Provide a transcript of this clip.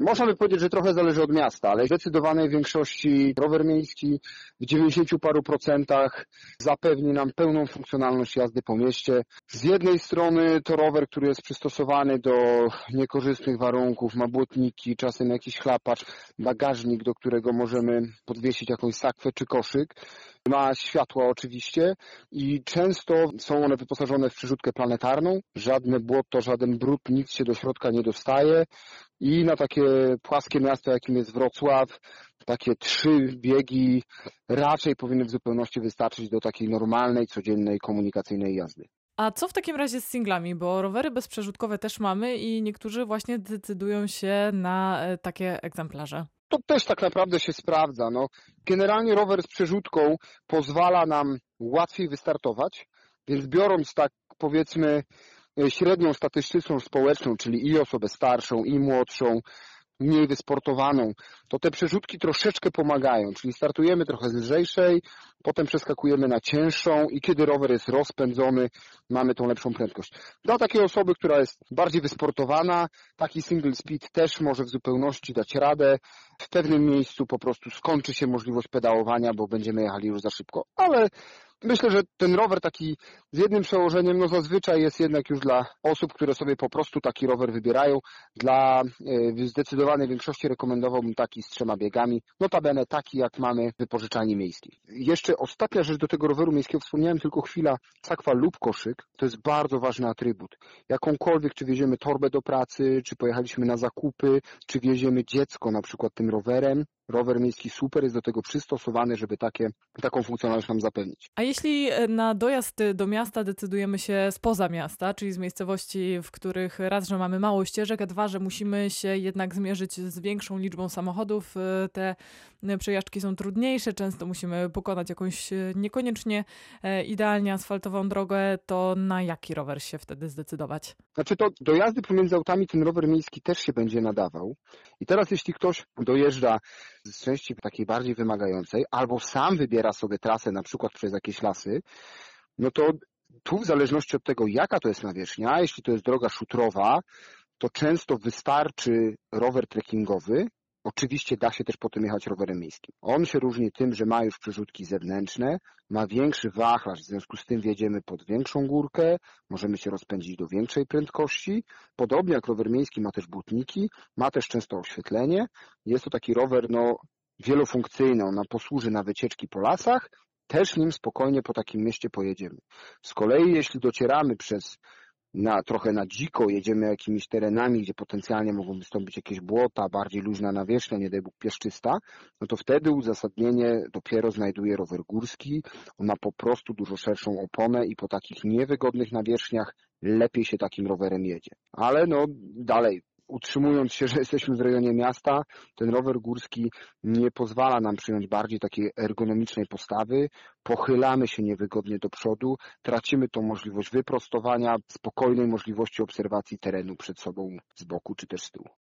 Można by powiedzieć, że trochę zależy od miasta, ale w zdecydowanej większości rower miejski w 90 paru procentach zapewni nam pełną funkcjonalność jazdy po mieście. Z jednej strony to rower, który jest przystosowany do niekorzystnych warunków, ma błotniki, czasem jakiś chlapacz, bagażnik, do którego możemy podwiesić jakąś sakwę czy koszyk. Ma światła oczywiście i często są one wyposażone w przerzutkę planetarną. Żadne błoto, żaden brud, nic się do środka nie dostaje. I na takie płaskie miasto, jakim jest Wrocław, takie trzy biegi raczej powinny w zupełności wystarczyć do takiej normalnej, codziennej komunikacyjnej jazdy. A co w takim razie z singlami? Bo rowery bezprzeszutkowe też mamy i niektórzy właśnie decydują się na e, takie egzemplarze. To też tak naprawdę się sprawdza. No, generalnie rower z przerzutką pozwala nam łatwiej wystartować, więc biorąc tak powiedzmy e, średnią statystyczną społeczną, czyli i osobę starszą, i młodszą, mniej wysportowaną, to te przerzutki troszeczkę pomagają, czyli startujemy trochę z lżejszej, potem przeskakujemy na cięższą i kiedy rower jest rozpędzony, mamy tą lepszą prędkość. Dla takiej osoby, która jest bardziej wysportowana, taki single speed też może w zupełności dać radę. W pewnym miejscu po prostu skończy się możliwość pedałowania, bo będziemy jechali już za szybko, ale Myślę, że ten rower taki z jednym przełożeniem, no zazwyczaj jest jednak już dla osób, które sobie po prostu taki rower wybierają. Dla e, zdecydowanej większości rekomendowałbym taki z trzema biegami, notabene taki jak mamy w wypożyczalni miejskiej. Jeszcze ostatnia rzecz do tego roweru miejskiego, wspomniałem tylko chwila, sakwa lub koszyk, to jest bardzo ważny atrybut. Jakąkolwiek, czy wieziemy torbę do pracy, czy pojechaliśmy na zakupy, czy wieziemy dziecko na przykład tym rowerem, rower miejski super jest do tego przystosowany, żeby takie, taką funkcjonalność nam zapewnić. A jeśli e, na dojazd do miasta decydujemy się spoza miasta, czyli z miejscowości, w których raz, że mamy mało ścieżek, a dwa, że musimy się jednak zmierzyć z większą liczbą samochodów, e, te przejażdżki są trudniejsze, często musimy pokonać jakąś e, niekoniecznie idealnie asfaltową drogę, to na jaki rower się wtedy zdecydować? Znaczy to do jazdy pomiędzy autami ten rower miejski też się będzie nadawał. I teraz jeśli ktoś dojeżdża z części takiej bardziej wymagającej, albo sam wybiera sobie trasę na przykład przez jakieś lasy, no to tu w zależności od tego, jaka to jest nawierzchnia, jeśli to jest droga szutrowa, to często wystarczy rower trekkingowy, Oczywiście da się też potem jechać rowerem miejskim. On się różni tym, że ma już przerzutki zewnętrzne, ma większy wachlarz, w związku z tym wjedziemy pod większą górkę, możemy się rozpędzić do większej prędkości. Podobnie jak rower miejski ma też butniki, ma też często oświetlenie. Jest to taki rower no, wielofunkcyjny, on nam posłuży na wycieczki po lasach, też nim spokojnie po takim mieście pojedziemy. Z kolei jeśli docieramy przez na, trochę na dziko, jedziemy jakimiś terenami, gdzie potencjalnie mogą wystąpić jakieś błota, bardziej luźna nawierzchnia, nie daj Bóg pieszczysta, no to wtedy uzasadnienie dopiero znajduje rower górski. On ma po prostu dużo szerszą oponę i po takich niewygodnych nawierzchniach lepiej się takim rowerem jedzie. Ale no dalej, utrzymując się, że jesteśmy w rejonie miasta, ten rower górski nie pozwala nam przyjąć bardziej takiej ergonomicznej postawy, pochylamy się niewygodnie do przodu, tracimy tą możliwość wyprostowania, spokojnej możliwości obserwacji terenu przed sobą z boku czy też z tyłu.